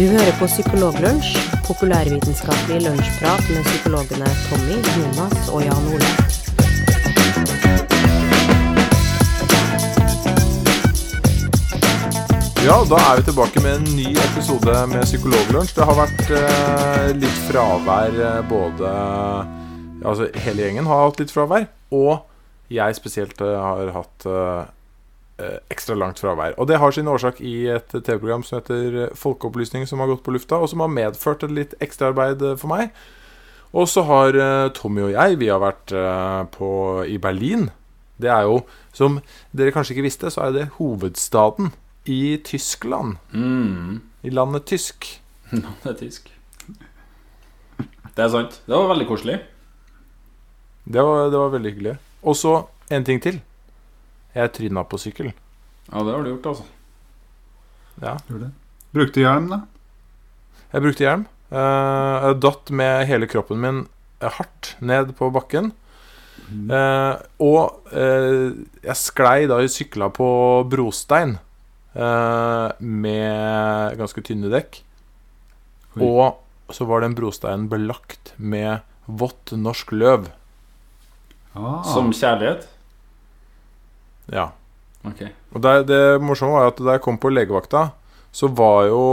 Du hører på Psykologlunsj, populærvitenskapelig lunsjprat med psykologene Tommy, Jonas og Jan Ole. Ja, da er vi tilbake med en ny episode med Psykologlunsj. Det har vært eh, litt fravær eh, både Altså, hele gjengen har hatt litt fravær. Og jeg spesielt eh, har hatt eh, ekstra langt fravær. Og det har sin årsak i et TV-program som heter Folkeopplysning, som har gått på lufta, og som har medført et litt ekstraarbeid eh, for meg. Og så har eh, Tommy og jeg Vi har vært eh, på, i Berlin. Det er jo, som dere kanskje ikke visste, så er det hovedstaden i Tyskland. Mm. I landet tysk. Det er tysk. Det er sant. Det var veldig koselig. Det var, det var veldig hyggelig. Og så en ting til. Jeg tryna på sykkel. Ja, det har du gjort, altså. Ja. Gjorde det. Brukte hjelm, da? Jeg brukte hjelm. Eh, jeg datt med hele kroppen min eh, hardt ned på bakken. Mm. og eh, jeg sklei da jeg sykla på brostein eh, med ganske tynne dekk. Oi. Og så var den brosteinen belagt med vått norsk løv. Ah, Som kjærlighet? Ja. Okay. Og det, det morsomme var at da jeg kom på legevakta, så var jo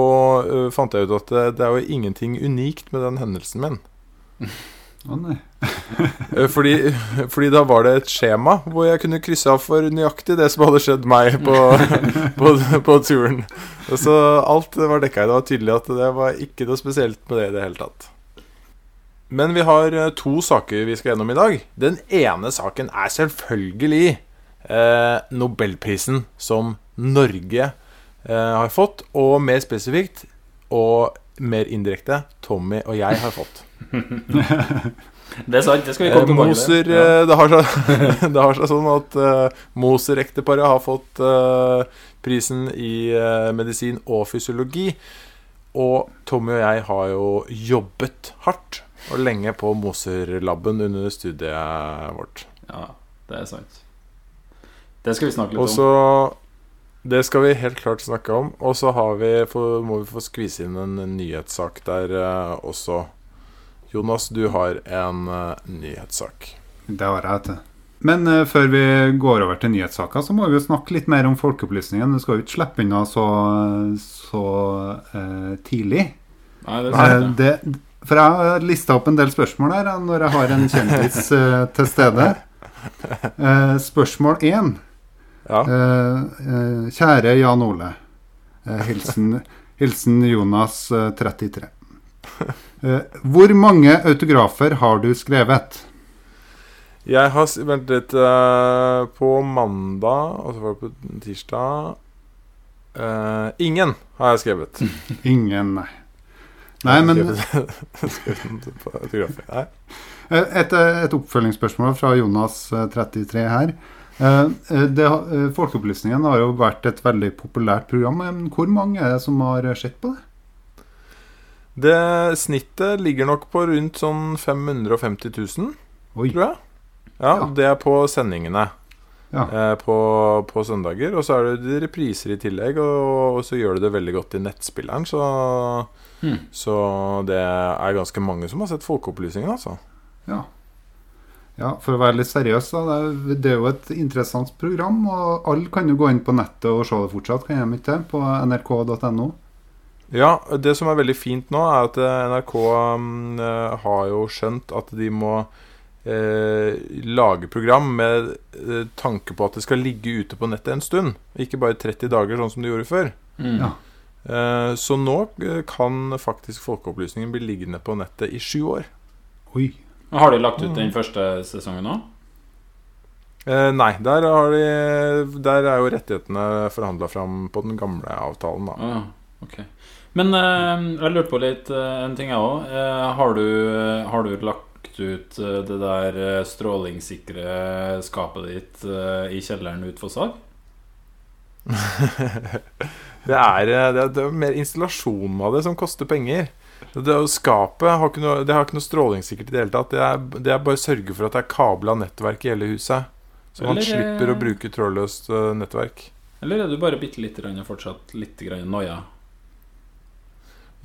uh, fant jeg ut at det, det er jo ingenting unikt med den hendelsen min. Å nei. Eh, Fordi, fordi da var det et skjema hvor jeg kunne krysse av for nøyaktig det som hadde skjedd meg på, på, på turen. Og Så alt var dekka i. Det var tydelig at det var ikke noe spesielt med det i det hele tatt. Men vi har to saker vi skal gjennom i dag. Den ene saken er selvfølgelig Nobelprisen som Norge eh, har fått, og mer spesifikt og mer indirekte Tommy og jeg har fått. Det er sant. Det skal vi Eh, komme tilbake Moser. Eh, det, har seg, det har seg sånn at uh, Moser-ekteparet har fått uh, prisen i uh, medisin og fysiologi. Og Tommy og jeg har jo jobbet hardt og lenge på Moser-laben under studiet vårt. ja, det er sant. Det skal vi snakke litt Også, om. Det skal vi helt klart snakke om. Og så har vi, få- må vi få skvise inn en nyhetssak der uh, også. Jonas, du har en uh, nyhetssak. Det har jeg, vet du. Men uh, før vi går over til nyhetssaker, så må vi jo snakke litt mer om folkeopplysningen. Du skal jo ikke slippe unna så, så tidlig. Nei, det skal det, for jeg har lista opp en del spørsmål her når jeg har en kjendis til stede. Eh, spørsmål én. Ja. Eh, eh, kjære Jan Ole. Eh, hilsen, hilsen Jonas eh, 33. Eh, hvor mange autografer har du skrevet? Jeg har Vent litt. på mandag, og så var det på tirsdag eh, Ingen har jeg skrevet. Ingen, nei. Nei, men et, et oppfølgingsspørsmål fra Jonas eh, 33 her. Eh, eh, det, eh, Folkeopplysningen har jo vært et veldig populært program. Men hvor mange er det som har sett på det? Det snittet ligger nok på rundt sånn 550 000, Oi. tror jeg. Ja, Ja. Det er på sendingene Ja. eh, på, på søndager. Og så er det repriser i tillegg, og, og så gjør det det veldig godt i nettspilleren. Så, Hmm. så det er ganske mange som har sett Folkeopplysningen, altså. Ja. Ja, for å være litt seriøs, da. Det er, jo et interessant program. Og alle kan jo gå inn på nettet og se det fortsatt, kan de ikke? På nrk.no. Ja, det som er veldig fint nå, er at eh, NRK mm, eh, har jo skjønt at de må eh, lage program med eh, tanke på at det skal ligge ute på nettet en stund. Ikke bare 30 dager, sånn som de gjorde før. Mm. Ja. Eh, så nå kan faktisk Folkeopplysningen bli liggende på nettet i sju år. Oi. Har de lagt ut den første sesongen nå? Eh, nei, der, har de, der er jo rettighetene forhandla fram på den gamle avtalen, da. Ah, okay. Men eh, jeg lurte på litt eh, en ting, jeg òg. har, du, har du lagt ut eh, det der eh, strålingssikre skapet ditt eh, i kjelleren ut for salg? Det er, eh, det, er, det er mer installasjonen av det som koster penger. Det, skapet har ikke noe, det har ikke noe strålingssikkert i det hele tatt. Det er, det er bare å sørge for at det er kabla nettverk i hele huset. Så man Eller, eh, slipper å bruke trådløst eh, nettverk. Eller er du bare bitte lite grann fortsatt litt grann noia?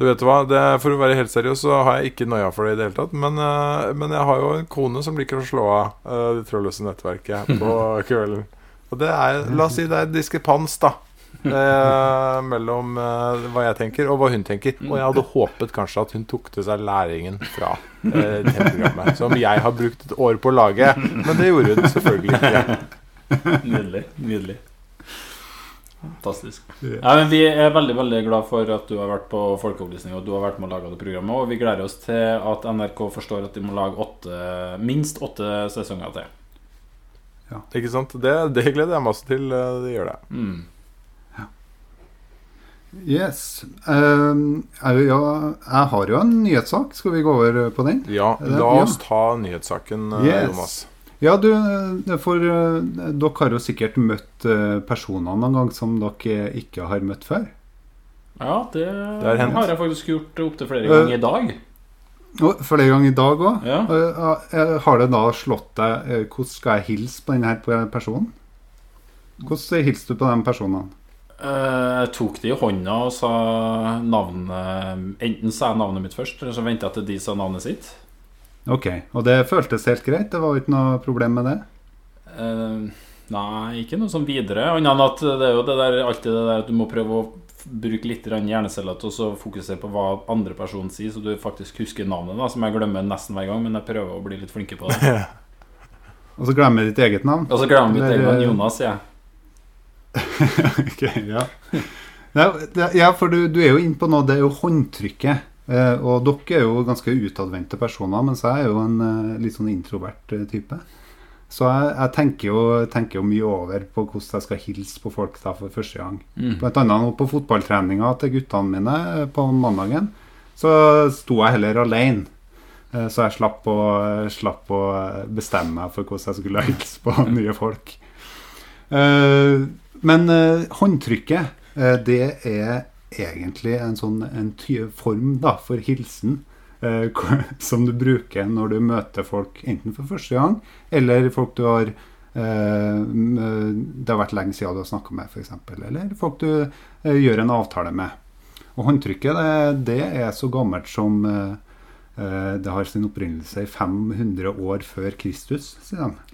Du vet hva, det, For å være helt seriøs så har jeg ikke noia for det i det hele tatt. Men, eh, men jeg har jo en kone som liker å slå av eh, det trådløse nettverket på kvelden. Og det er, la oss si det er diskrepans, da. Eh, mellom eh, hva jeg tenker, og hva hun tenker. Og jeg hadde håpet kanskje at hun tok til seg læringen fra eh, det programmet, Som jeg har brukt et år på å lage. Men det gjorde hun selvfølgelig ikke. Nydelig. Nydelig. Fantastisk. Ja, men vi er veldig veldig glad for at du har vært på Folkeopplysning og du har vært med å lage det programmet. Og vi gleder oss til at NRK forstår at de må lage åtte, minst åtte sesonger til. Ikke sant? Det, det gleder jeg meg også til. eh, Det gjør det. Mm. Yes. Um, er ja, jeg har jo en nyhetssak. Skal vi gå over på den? Ja, det- la ja. oss ta nyhetssaken, eh, Yes. Jonas. Ja, du, eh, for eh, dere har jo sikkert møtt personene personer noen gang som dere ikke har møtt før. Ja, det, har har jeg faktisk gjort opptil flere ganger ganger i dag. Og flere ganger i dag òg. Ja. Har det da slått deg uh, Hvordan skal jeg hilse på denne personen? Hvordan hilser du på de personene? Eh, Jeg tok det i hånda og sa navnet Enten sa jeg navnet mitt først, eller så venta jeg til de sa navnet sitt. Ok, Og det føltes helt greit? Det var ikke noe problem med det? Uh, nei, ikke noe sånn videre. Annet enn at det er jo det der, alltid det der at du må prøve å bruke litt hjerneceller til å så fokusere på hva andre person sier, så du faktisk husker navnet, da, som jeg glemmer nesten hver gang. Men jeg prøver å bli litt flinkere på det. Og så glemmer jeg ditt eget navn? Og så glemmer jeg mitt eget navn. Jonas, sier jeg. Ok, ja. Ja, for du, du er jo inne på noe, det er jo håndtrykket. Eh, og dere er jo ganske utadvendte personer, mens jeg er jo en eh, litt sånn introvert eh, type. Så jeg, jeg tenker, jo, tenker jo mye over på hvordan jeg skal hilse på folk da for første gang. Mm. Blant annet på fotballtreninga til guttene mine på mandagen, så sto jeg heller alene. Eh, Så jeg slapp å, slapp å bestemme meg for hvordan jeg skulle hilse på nye folk. Eh, Men eh, håndtrykket, eh, det er egentlig en sånn en form da, for hilsen eh, som du bruker når du møter folk enten for første gang, eller folk du har eh, Det har vært lenge siden du har snakka med, f.eks., eller folk du eh, gjør en avtale med. Og håndtrykket det, det er så gammelt som eh, eh, det har sin opprinnelse i 500 år før Kristus, sier de.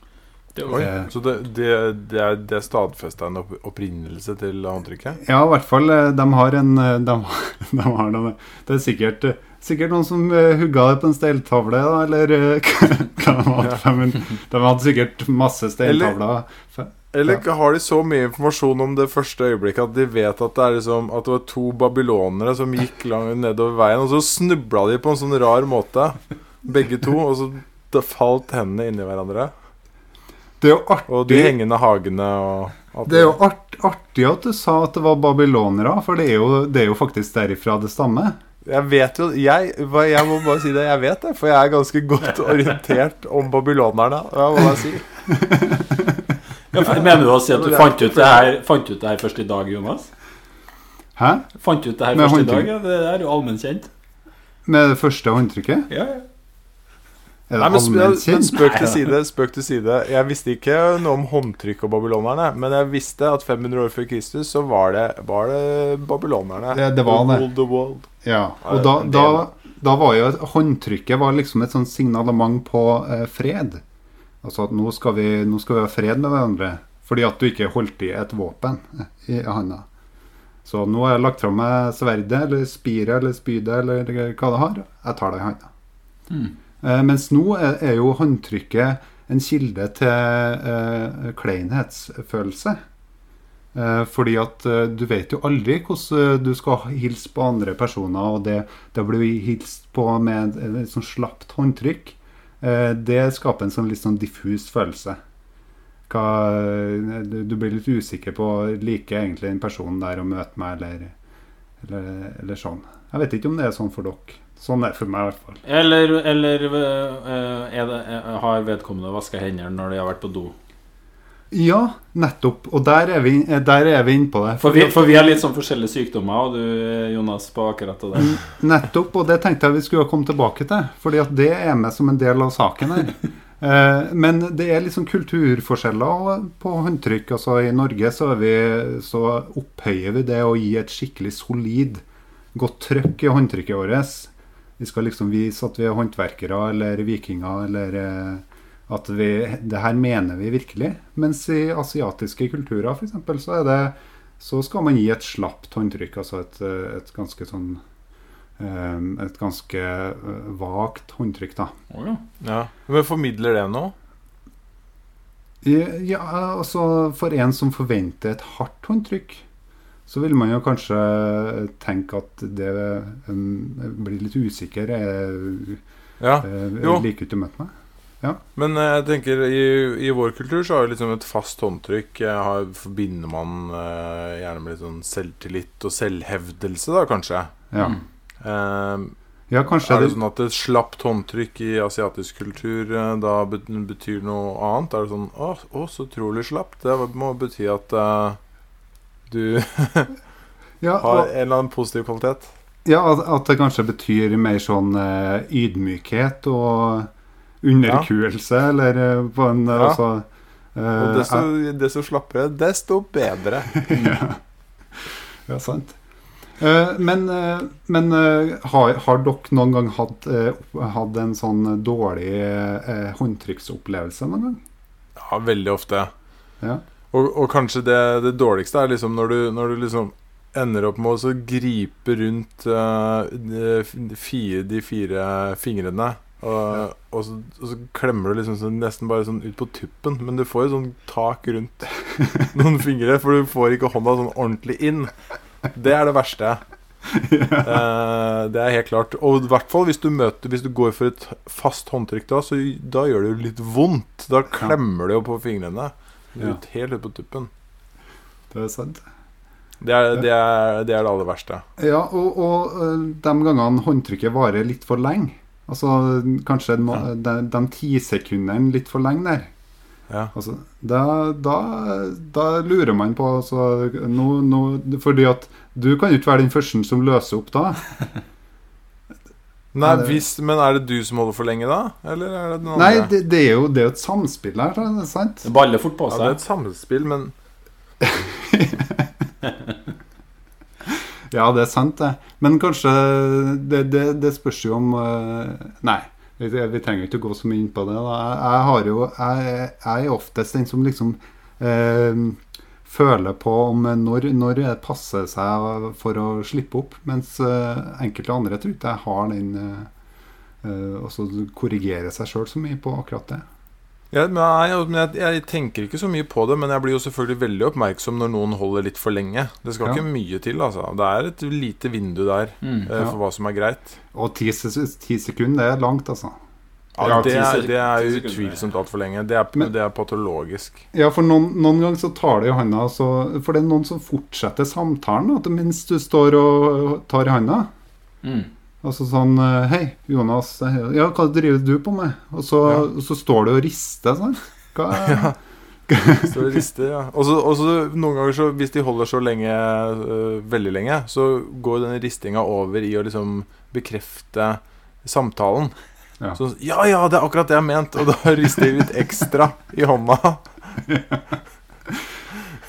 Oi, så det, det, det, er, det stadfesta en opprinnelse til håndtrykket? Ja, i hvert fall. eh, De har en eh, De, de har noe, Det er sikkert, eh, sikkert noen som hugga det på en steintavle, da, eller hva de hadde. Men De hadde sikkert masse steintavler. Eller, Eller har de så mye informasjon om det første øyeblikket at de vet at det er liksom At det var to babylonere som gikk langt nedover veien, og så snubla de på en sånn rar måte, begge to, og så falt hendene inni hverandre? Det er jo Og de artig, hengende hagene og alt det er jo art, artig at du sa at det var babylonere, for det er jo, det er jo faktisk derifra det stammer. Jeg vet jo jeg, jeg må bare si det, jeg vet det, for jeg er ganske godt orientert om babylonerne. Jeg må bare si? Ja, for- Mener du å si at du fant ut det her, fant ut det her først i dag, Jonas? Hæ? Fant ut det her Med først i dag? Ja, det er jo allmennkjent. Med det første håndtrykket? Ja, ja. Nei, men, men spøk til side, spøk til side. Jeg visste ikke noe om håndtrykk og babylonerne, men jeg visste at 500 år før Kristus så var det, var det babylonerne. Det- det var det. the world. Ja, og da, da, da var jo håndtrykket var liksom et sånt signalement på eh, fred. Altså at nå skal, vi, nå skal vi ha fred med hverandre. Fordi at du ikke holdt i et våpen i handa. Så nå har jeg lagt fra meg sverdet eller spiret eller spydet eller hva det har. Jeg tar det i handa. Mm. Eh, mens nå er, jo håndtrykket en kilde til eh, kleinhetsfølelse. Eh, fordi at du vet jo aldri hvordan du skal hilse på andre personer, og det, det blir hilst på med et, sånn slapt håndtrykk. Det skaper en sånn litt sånn diffus følelse. Hva, du, blir litt usikker på liker egentlig den personen der å møte meg, eller, eller, eller sånn. Jeg vet ikke om det er sånn for dere. Sånn er det for meg, i hvert fall. Eller, eller øh, er det, er- har vedkommende vaska hendene når de har vært på do? Ja, nettopp. Og der er vi, der er vi inne på det. For vi, for vi har litt sånn forskjellige sykdommer, og du, Jonas, på akkurat det der. Nettopp, og det tenkte jeg vi skulle komme tilbake til. Fordi at det er med som en del av saken her. Eh, men det er liksom kulturforskjeller på håndtrykk. Altså I Norge så, vi, så opphøyer vi det å gi et skikkelig solid godt trøkk i håndtrykket vårt. Vi skal liksom vise at vi er håndverkere eller vikinger, eller eh, at vi, det her mener vi virkelig. Mens i asiatiske kulturer f.eks. så er det så skal man gi et slapt håndtrykk, altså et, eh, et ganske sånn eh, Et ganske vagt håndtrykk, da. Å ja. Ja. Men formidler det noe? Ja, altså For en som forventer et hardt håndtrykk, så vil man jo kanskje tenke at det um, blir litt usikker. Jeg, Ja. jeg, Jo. liker ikke å møte meg. Men eh, jeg tenker i, i vår kultur så har vi liksom et fast håndtrykk. Har, forbinder man uh, gjerne med litt sånn selvtillit og selvhevdelse, da kanskje. Ja, Mm. Eh, ja kanskje er det det, sånn at et slapt håndtrykk i asiatisk kultur uh, da betyr noe annet? Er det sånn Å, å så utrolig slapt. Det må bety at eh, du ja, har en eller annen positiv kvalitet. ja, at, at det kanskje betyr mer sånn uh, ydmykhet og underkuelse, eller uh, på en Ja. altså Og eh, desto, desto slappere, desto bedre. ja. ja, sant. Men men har, har dere noen gang hatt, hatt en sånn dårlig håndtrykksopplevelse noen gang? Ja, veldig ofte. Ja. Og, og kanskje det, det dårligste er liksom når du, når du liksom ender opp med å gripe rundt uh, de, fire, de fire fingrene. Og, og, så, og så klemmer du liksom så nesten bare sånn ut på tuppen. Men du får jo sånn tak rundt noen fingre, for du får ikke hånda sånn ordentlig inn. Det er det verste. Eh, det er helt klart. Og i hvert fall hvis du møter Hvis du går for et fast håndtrykk da, så da gjør det jo litt vondt. Da klemmer det jo på fingrene. Ja. Ut, helt ut på tuppen. Det er sant. Det er det, er, det, er det aller verste. Ja, og, og eh, de gangene håndtrykket varer litt for lenge, altså kanskje no, de, de ti sekundene litt for lenge der, Ja. altså, da, da, da lurer man på altså, no, no, Fordi at du kan jo ikke være den første som løser opp da. Nei, det- hvis, Men er det du som holder for lenge, da? Eller er det den andre? Nei, det, det er jo det er jo et samspill her, er sant? Det baller fort på seg. ja, det er et samspill, men Ja, det er sant, det. Men kanskje Det, det, det spørs jo om eh, Nei, vi, vi trenger ikke å gå så mye inn på det. Da. Jeg, jeg har jo Jeg, jeg er oftest den som liksom eh, føler på om når, når det passer seg for å slippe opp, mens eh, enkelte andre tror ikke jeg har den og så også korrigere seg sjøl så mye på akkurat det. Ja, men nei, men jeg, jeg tenker ikke så mye på det, men jeg blir jo selvfølgelig veldig oppmerksom når noen holder litt for lenge. Det skal Ja. ikke mye til, altså. Det er et lite vindu der Mm. eh, Ja. for hva som er greit. Og ti, ti sekunder, det er langt, altså. Ja, Ja, det, er, det er utvilsomt altfor lenge. Det er, Men- det er patologisk. Ja, for noen, noen ganger så tar det i handa så, For det er noen som fortsetter samtalen at mens du står og tar i handa. Mm. Altså sånn eh, Hei, Jonas. Ja, hva driver du på med? Og så, Ja. og så står du og rister sånn. Hva Ja. Så det rister, ja. Og så noen ganger, så hvis de holder så lenge, øh, veldig lenge, så går den ristinga over i å liksom bekrefte samtalen. Ja. Så ja, ja, det er akkurat det jeg mente. Og da rister jeg litt ekstra i hånda.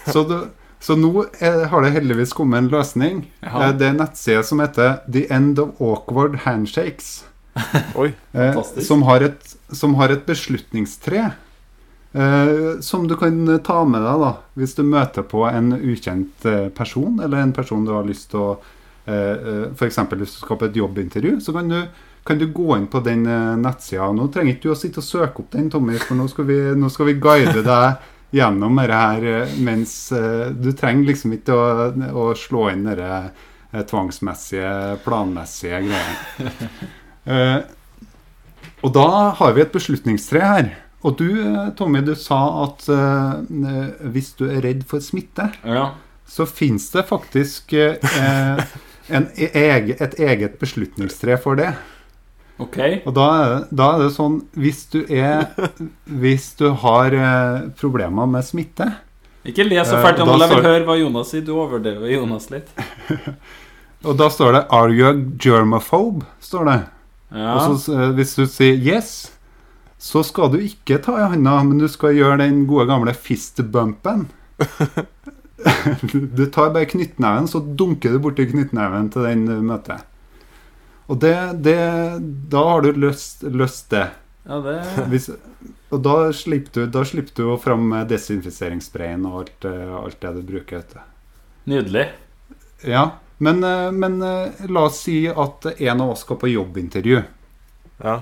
Så, du, så nå er, har det heldigvis kommet en løsning. Jaha. Eh, Det er en nettside som heter The End of Awkward Handshakes. Oi. Eh, som, har et, som har et beslutningstre. Eh, som du kan ta med deg da hvis du møter på en ukjent eh, person, eller en person du har lyst til å eh, eh, F.eks. hvis du skal på et jobbintervju, så kan du, kan du gå inn på den eh, nettsida. Nå trenger ikke du å sitte og søke opp den, Tommy, for nå skal vi, nå skal vi guide deg gjennom dette her eh, mens eh, Du trenger liksom ikke å, å slå inn eh, tvangsmessige, planmessige greiene. uh, og da har vi et beslutningstre her. Og du, Tommy, du sa at uh, hvis du er redd for smitte, Ja. så fins det faktisk uh, en ege, et eget beslutningstre for det. Ok. Og da da er det sånn Hvis du er Hvis du har eh, problemer med smitte Ikke le så Eh, fælt, Jan Olav. Jeg vil høre hva Jonas sier. Du overdøver Jonas litt. Og da står det 'Are you a germaphobe?' står det. Ja. Og så eh, hvis du sier 'yes', så skal du ikke ta i handa, men du skal gjøre den gode gamle fistbumpen. Du tar bare knyttneven, så dunker du borti knyttneven til den du møter. Og det, det Da har du løst, løst det. Ja, det Hvis, og da slipper du, da slipper du jo fram med desinfiseringssprayen og alt, eh, alt det du bruker. Vet du. Nydelig. Ja, men, eh, men eh, la oss si at en av oss skal på jobbintervju. Ja.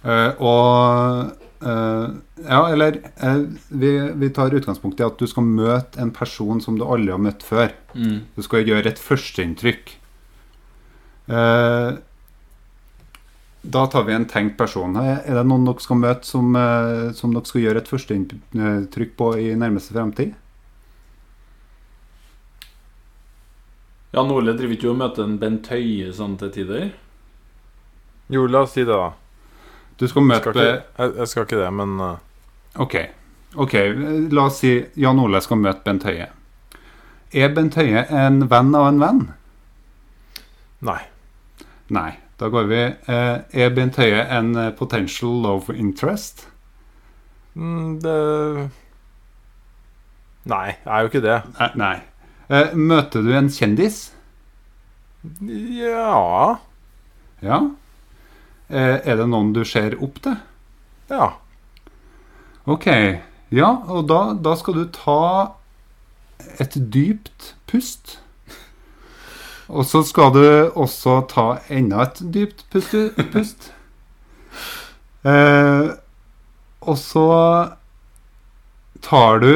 Uh, og Uh, Ja, eller uh, vi, vi tar utgangspunkt i at du skal møte en person som du aldri har møtt før. Mm. Du skal gjøre et førsteinntrykk. Eh, da tar vi en tenkt person. Er det noen dere skal møte som, eh, som dere skal gjøre et førsteinntrykk på i nærmeste fremtid? Jan Ole driver ikke og møter en Bent Høie sånn til tider? Jo, la oss si det, da. Du skal Jeg møte skal ikke, jeg, jeg skal ikke det, men eh, Ok, ok, la oss si Jan Ole skal møte Bent Høie. Er Bent Høie en venn av en venn? nei. Nei. Da går vi eh, Er Bent Høie en eh, potential love interest? Mm, det Nei, er jo ikke det. Eh, nei. Møter du en kjendis? Ja Ja. Er det noen du ser opp til? Ja. Ok. Ja, og da, da skal du ta et dypt pust. Og så skal du også ta enda et dypt pust. pust. Eh, og så tar du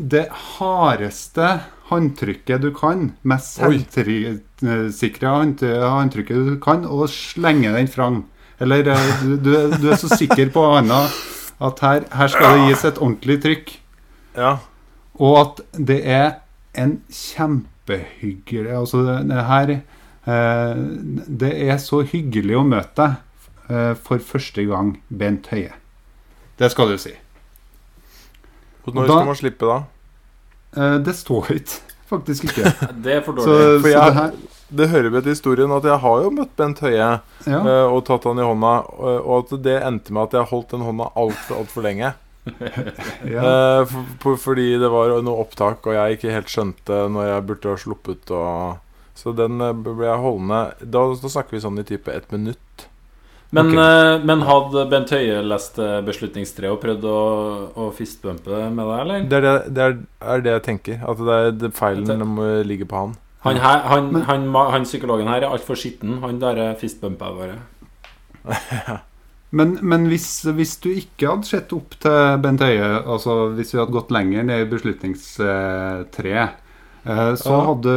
det hardeste håndtrykket du kan, mest selvsikre håndtrykket du kan, og slenger den fram. Eller eh, du, du, er- du er så sikker på hånda at her, her skal det gis et ordentlig trykk. Ja. Og at det er en kjempehyggelig Altså, det, det her eh, Det er så hyggelig å møte deg eh, for første gang, Bent Høie. Det skal du si. Og når da- skal man slippe, da? Eh, det står ikke. Faktisk ikke. Det er for dårlig. så For jeg- det Det hører med til historien at jeg har jo møtt Bent Høie ja. eh, og tatt han i hånda, og at det endte med at jeg holdt den hånda altfor altfor lenge. ja. Eh, for, for, fordi det var noe opptak, og jeg ikke helt skjønte når jeg burde ha sluppet. Og, så den eh, ble jeg holdende da, da snakker vi sånn i type ett minutt. Men, okay. eh, men hadde Bent Høie lest beslutningstreet og prøvd å, å fistbumpe med deg, eller? Det er det, det, er, er det jeg tenker. At det er det feilen må ligge på han. Han, her, han, Men- han, han psykologen her er altfor skitten. Han der fistbumper jeg bare. Men, men hvis, hvis du ikke hadde sett opp til Bent Høie, altså hvis vi hadde gått lenger ned i beslutningstreet, eh, så hadde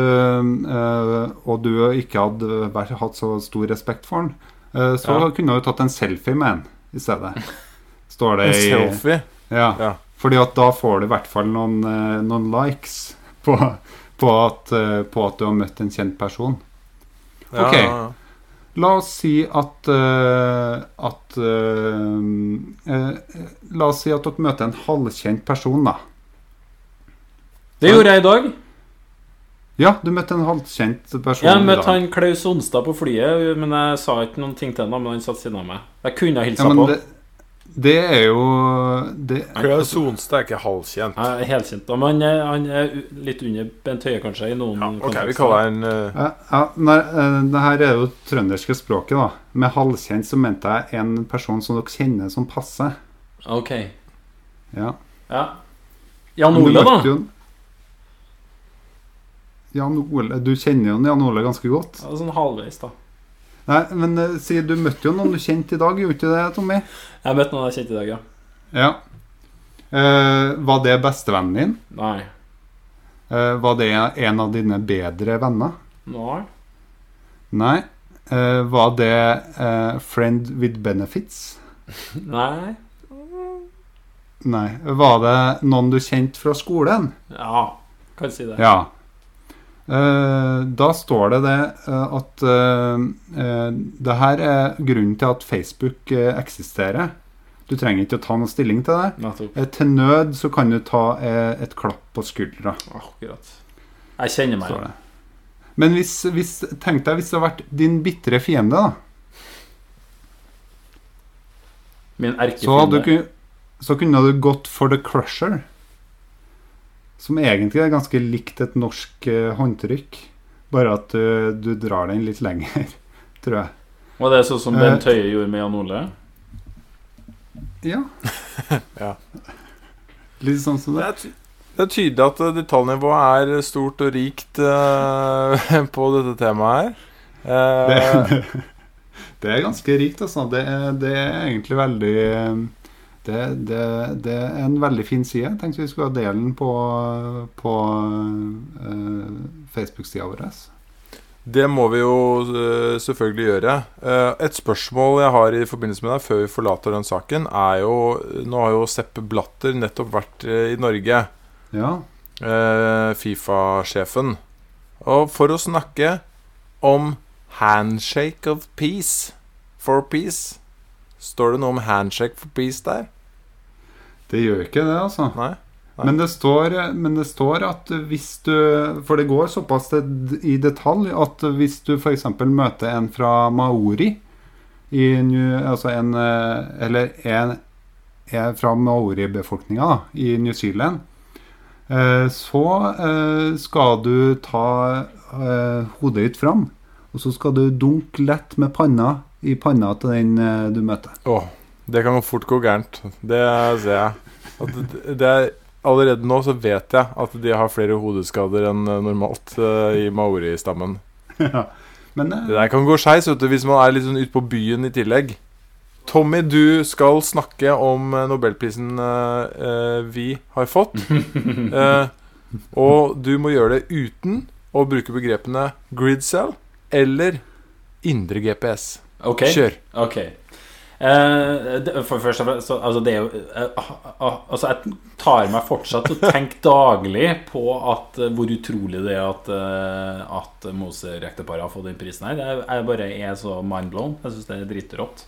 eh, Og du ikke hadde hatt så stor respekt for han, eh, så Ja. kunne du tatt en selfie med han i stedet. Står det En i selfie. Ja. Ja. Fordi at da får du i hvert fall noen, noen likes på, på, at, på at du har møtt en kjent person. Ja, ja, ja. La oss si at uh, At uh, uh, La oss si at dere møter en halvkjent person, da. Det gjorde jeg i dag. Ja, du møtte en halvkjent person. Jeg møtte han Klaus Onstad på flyet, men jeg sa ikke noen ting til ham. Men han satt siden av meg. Jeg kunne ha hilsa ja, på. det, det er jo det, Klaus Sonstad er ikke halvkjent. Ja, helkjent. da, Men han er, han er litt under Bent Høie, kanskje, i noen Ja, ok, vi kaller han uh, ja, ja, nei, eh, det her er jo trønderske språket, da. Med halvkjent så mente jeg en person som dere kjenner som passer. Ok. Ja. Ja. Jan Ole, da? jo- Jan Ole Du kjenner jo Jan Ole ganske godt. Ja, sånn halvveis, da. Nei, men eh, si du møtte jo noen du kjente i dag, gjorde ikke det, Tommy? Jeg møtte noen jeg kjente i dag, ja. Ja. Eh, var det bestevennen din? Nei. Eh, var det en av dine bedre venner? Nei. Nei. Eh, var det eh, friend with benefits? Nei. Nei. Var det noen du kjente fra skolen? Ja, kan si det. Ja. Eh, da står det det eh, at eh, det her er grunnen til at Facebook eksisterer. Du trenger ikke å ta noen stilling til det. Til nød så kan du ta et klapp på skuldra. Akkurat. Jeg kjenner meg. igjen. Men hvis, hvis, tenk deg hvis det hadde vært din bitre fiende, da. Min Så, erkefiende. kun- så kunne du gått for the crusher. Som egentlig er ganske likt et norsk eh, håndtrykk. Bare at du, du drar den litt lenger, tror jeg. Var det sånn som Eh. Bent Høie gjorde med Jan Ole? Ja. Ja. Litt sånn som Det det. er, ty det er tydelig at eh, detaljnivået er stort og rikt uh, på dette temaet her. Uh, Det, det er ganske rikt, altså. Det det er egentlig veldig det, det, det er en veldig fin side. Jeg tenkte vi skulle dele den på, på uh, Facebook-sida vår. Det må vi jo eh, selvfølgelig gjøre. Eh, et spørsmål jeg har i forbindelse med deg før vi forlater den saken, er jo Nå har jo Sepp Blatter nettopp vært eh, i Norge, Ja. eh, Fifa-sjefen. Og for å snakke om handshake of peace for peace Står det noe om handshake for peace der? Det gjør ikke det, altså. Nei? Nei. Men det, står, men det står at hvis du For det går såpass i detalj at hvis du f.eks. møter en fra Maori i New, altså en, Eller en, en fra maori-befolkninga i New Zealand, eh, så eh, skal du ta eh, hodet ditt fram, og så skal du dunke lett med panna i panna til den eh, du møter. Åh, det kan fort gå gærent. Det ser jeg. Det, det er, allerede nå så vet jeg at de har flere hodeskader enn eh, normalt uh, i maori-stammen. Men uh, Det der kan gå skeis hvis man er litt sånn ute på byen i tillegg. Tommy, du skal snakke om nobelprisen eh, vi har fått. Og du må gjøre det uten å bruke begrepene gridcell eller indre GPS. Ok. Kjør. Ok. Eh, det, for først og fremst så, altså det er jo eh, ah, ah, Altså Jeg tar meg fortsatt til å tenke daglig på at, eh, hvor utrolig det er at, eh, at Moser-ekteparet har fått den prisen her. Jeg, jeg bare er så mindblown. Jeg syns det er dritrått.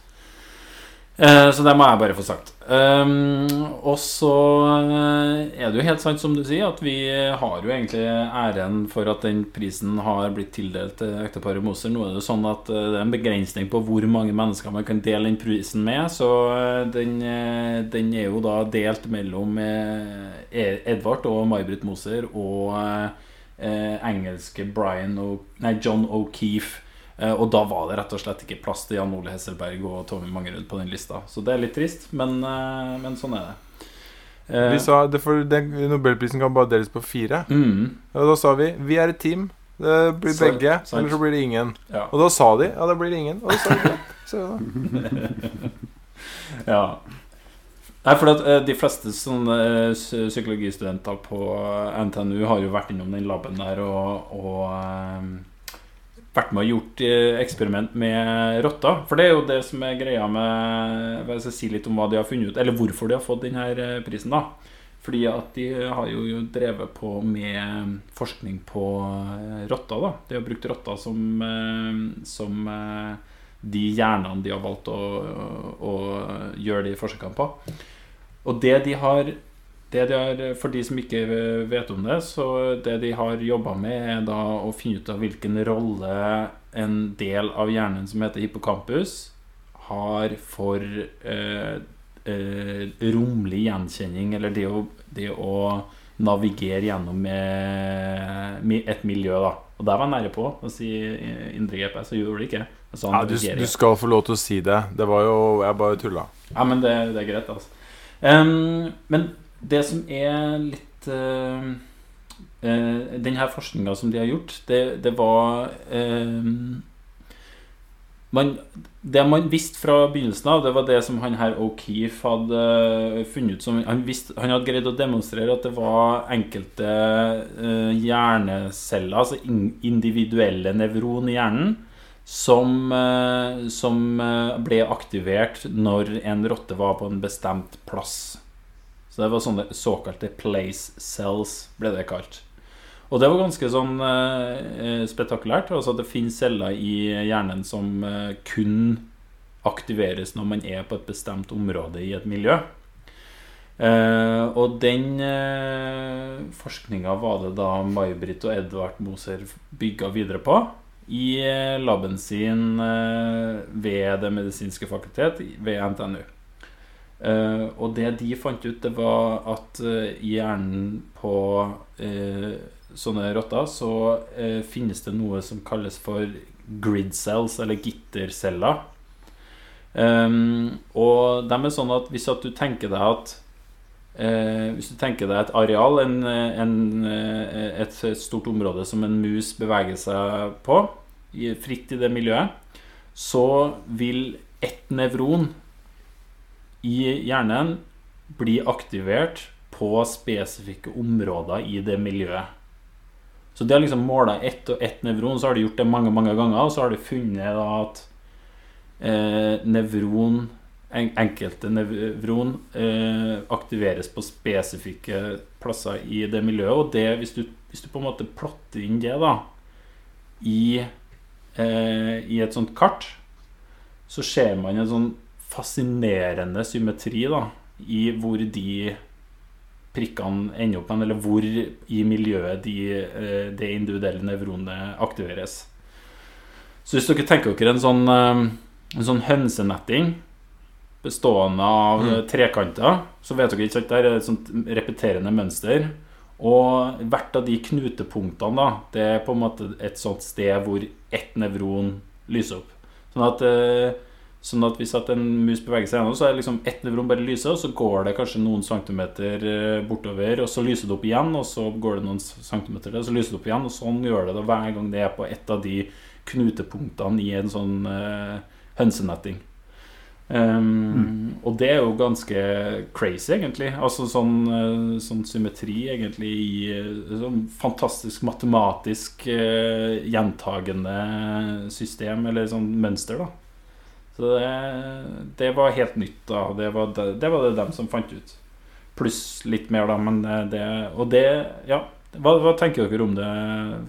Eh, så det må jeg bare få sagt. Um, og så eh, er det jo helt sant som du sier, at vi har jo egentlig æren for at den prisen har blitt tildelt til ekteparet Moser. Nå er det jo sånn at eh, det er en begrensning på hvor mange mennesker man kan dele den prisen med, så eh, den, eh, den er jo da delt mellom eh, E- Edvard og May-Britt Moser og eh, eh, engelske Brian o nei, John O'Keefe. Eh, Og da var det rett og slett ikke plass til Jan Ole Hesselberg og Tommy Mangerud på den lista. Så det er litt trist, men, eh, men sånn er det. Eh, Vi sa det for den Nobelprisen kan bare deles på fire. mm, Og da sa vi vi er et team. Det blir begge, sant. eller så blir det ingen. ja. Og da sa de ja, det blir ingen. Og da sa de. Så, ja. Nei, for at uh, De fleste sånne uh, psykologistudenter på NTNU har jo vært innom den laben der og, og eh, vært med og gjort eh, eksperiment med rotter. For det er jo det som er greia med Hvis jeg sier litt om hva de har funnet ut, eller hvorfor de har fått denne eh, prisen, da. Fordi at de har jo drevet på med forskning på eh, rotter. da De har brukt rotter som, eh, som eh, de hjernene de har valgt å, å gjøre de forsøkene på. Og det de har det de har, For de som ikke vet om det, så det de har jobba med, er da å finne ut av hvilken rolle en del av hjernen som heter hippocampus, har for eh, eh, romlig gjenkjenning, eller det å, det å navigere gjennom et miljø, da. Og der var jeg nære på å si indre GPS, og gjorde det ikke. Altså, ja, du, du skal få lov til å si det. Det var jo Jeg bare tulla. Ja, men det, det er greit, altså. Um, men det som er litt uh, Den her forskninga som de har gjort, det, det var uh, man, Det man visste fra begynnelsen av, det var det som han her O'Keefe hadde eh, funnet ut som han, visste, han hadde greid å demonstrere at det var enkelte eh, hjerneceller, altså in, individuelle nevron i hjernen, som, eh, som eh, ble aktivert når en rotte var på en bestemt plass. Så det var sånne såkalte place cells, ble det kalt. Og det var ganske sånn eh, spetakulært. spektakulært. Altså det finnes celler i hjernen som eh, kun aktiveres når man er på et bestemt område i et miljø. Eh, og den eh, forskninga var det da May-Britt og Edvard Moser bygga videre på i eh, laben sin eh, ved Det medisinske fakultet ved NTNU. Eh, og det de fant ut, det var at uh, i hjernen på uh, sånne rotter så finnes det noe som kalles for grid cells, eller gitterceller. Um, og de er sånn at hvis at du tenker deg at Hvis du tenker deg et areal, en, en, et stort område som en mus beveger seg på, fritt i det miljøet, så vil ett nevron i hjernen blir aktivert på spesifikke områder i det miljøet. Så de har liksom måla ett og ett nevron, så har de gjort det mange mange ganger, og så har de funnet at eh, nevron en, Enkelte nevron eh, aktiveres på spesifikke plasser i det miljøet. Og det, hvis du, hvis du på en måte plotter inn det da i, eh, i et sånt kart, så ser man en sånn fascinerende symmetri da i hvor de prikkene ender opp hen, eller hvor i miljøet de, eh, individuelle nevronet aktiveres. Så hvis dere tenker dere en sånn, eh, en sånn hønsenetting bestående av Mm. trekanter, så vet dere ikke at det er et sånt repeterende mønster. Og hvert av de knutepunktene da, det er på en måte et sånt sted hvor ett nevron lyser opp. Sånn at, eh, sånn at hvis at en mus beveger seg gjennom, så er liksom ett nevron bare lyser, og så går det kanskje noen centimeter eh, bortover, og så lyser det opp igjen, og så går det noen centimeter til, og så lyser det opp igjen, og sånn gjør det da hver gang det er på ett av de knutepunktene i en sånn uh, hønsenetting. Um, Og det er jo ganske crazy, egentlig. Altså sånn, uh, sånn symmetri, egentlig, i sånn fantastisk matematisk uh, gjentagende system, eller sånn mønster, da. Så det, det var helt nytt, da. Det var det, det var det dem som fant ut. Pluss litt mer, da, men eh, det Og det, ja. Hva, hva tenker dere om det?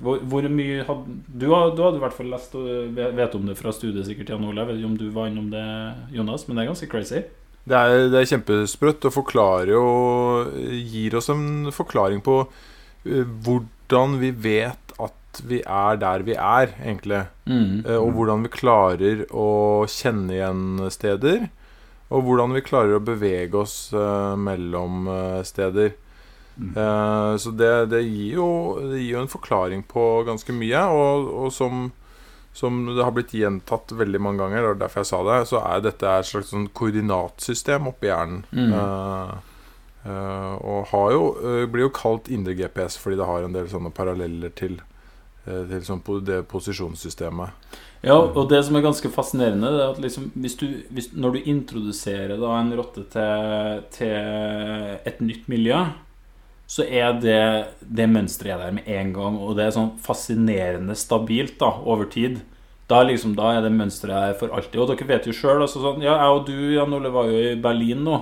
Hvor, hvor mye hadde du, du hadde i hvert fall lest og vet om det fra studiet, sikkert, Jan Ole. Jeg vet ikke om du var innom det, Jonas, men det er ganske crazy. Det er, det er kjempesprøtt og forklarer jo Gir oss en forklaring på eh, hvordan vi vet at vi er der vi er, egentlig. Mm. Eh, Og hvordan vi klarer å kjenne igjen steder. Og hvordan vi klarer å bevege oss eh, mellom eh, steder. Eh, så det, det, gir jo, det gir jo en forklaring på ganske mye. Og, og som, som det har blitt gjentatt veldig mange ganger, og derfor jeg sa det, så er dette et slags sånn koordinatsystem oppi hjernen. Mm. Uh, eh, og har jo, blir jo kalt indre GPS fordi det har en del sånne paralleller til, til sånn det posisjonssystemet. Ja, og det som er ganske fascinerende, det er at liksom, hvis du, hvis, når du introduserer da en rotte til, til et nytt miljø, så er det, det mønsteret er der med en gang, og det er sånn fascinerende stabilt da, over tid. Da, liksom, da er det mønsteret der for alltid. Og dere vet jo sjøl altså sånn, Ja, jeg og du, Jan Ole, var jo i Berlin nå.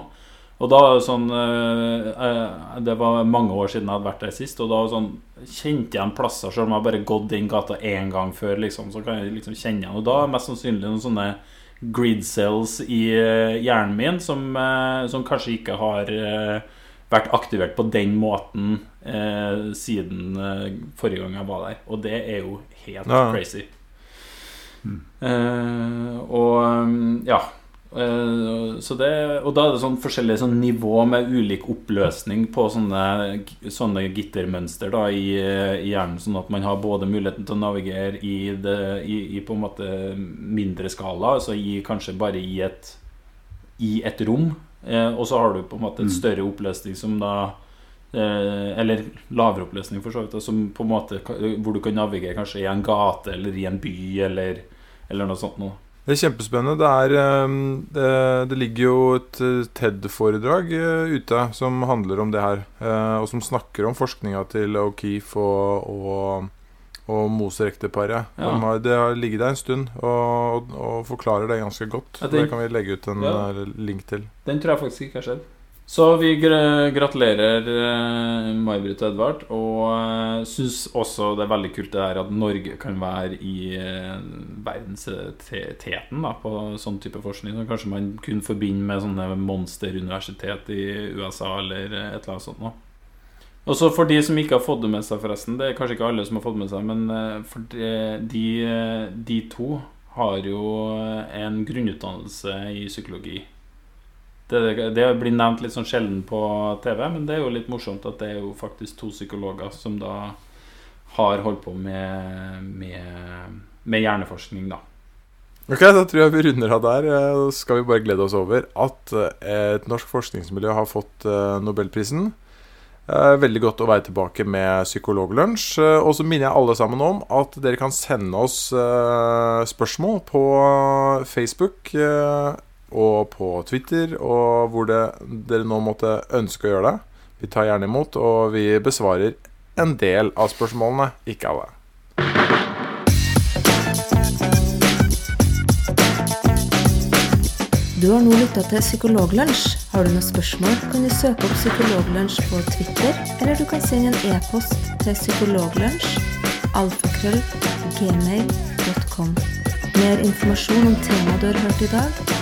Og da sånn eh, eh, Det var mange år siden jeg hadde vært der sist, og da sånn kjente jeg igjen plasser selv om jeg har bare gått inn gata én gang før. Liksom, så kan jeg liksom kjenne igjen Og da er mest sannsynlig noen sånne grid cells i eh, hjernen min som, som kanskje ikke har vært aktivert på den måten eh, siden eh, forrige gang jeg var der. Og det er jo helt Ja. crazy. Eh, og um, ja. Eh, så det, og da er det sånn forskjellige sånn nivå med ulik oppløsning på sånne, sånne gittermønster da, i, i hjernen, sånn at man har både muligheten til å navigere i, det, i, i på en måte mindre skala, altså i, kanskje bare i et, i et rom, eh, og så har du på en måte en større oppløsning som da eh, Eller lavere oppløsning, for så vidt, som på en måte, hvor du kan navigere kanskje i en gate eller i en by eller, eller noe sånt noe. Det er kjempespennende. Det, er, ehm, det, det ligger jo et eh, TED-foredrag eh, ute som handler om det her, eh, og som snakker om forskninga til O'Keefe og, og, og Moser-ekteparet. Ja. De Det har ligget der en stund og, og forklarer det ganske godt. Den, Det kan vi legge ut en Ja. link til. Den tror jeg faktisk ikke har skjedd. Så vi gratulerer uh, May-Britt og Edvard. Og uh, syns også det er veldig kult det her at Norge kan være i uh, verdensteten på sånn type forskning. Som kanskje man kunne forbinde med sånne monsteruniversitet i USA eller eh, et eller annet sånt. noe. Og så for de som ikke har fått det med seg, forresten Det er kanskje ikke alle som har fått det med seg, men eh, for de, eh, de to har jo en grunnutdannelse i psykologi. Det, det blir nevnt litt sånn sjelden på TV, men det er jo litt morsomt at det er jo faktisk to psykologer som da har holdt på med, med, med hjerneforskning, da. Ok, Da tror jeg vi runder av der. Da Så skal vi bare glede oss over at eh, et norsk forskningsmiljø har fått eh, Nobelprisen. Eh, Veldig godt å være tilbake med Psykologlunsj. Eh, Og så minner jeg alle sammen om at dere kan sende oss eh, spørsmål på Facebook eh, og på Twitter og hvor det, dere nå måtte ønske å gjøre det. Vi tar gjerne imot, og vi besvarer en del av spørsmålene, ikke alle. Du har nå lytta til Psykologlunsj. Har du noen spørsmål, kan du søke opp Psykologlunsj på Twitter, eller du kan sende en e-post til psykologlunsj alfakrøll. Mer informasjon om temaet du har hørt i dag,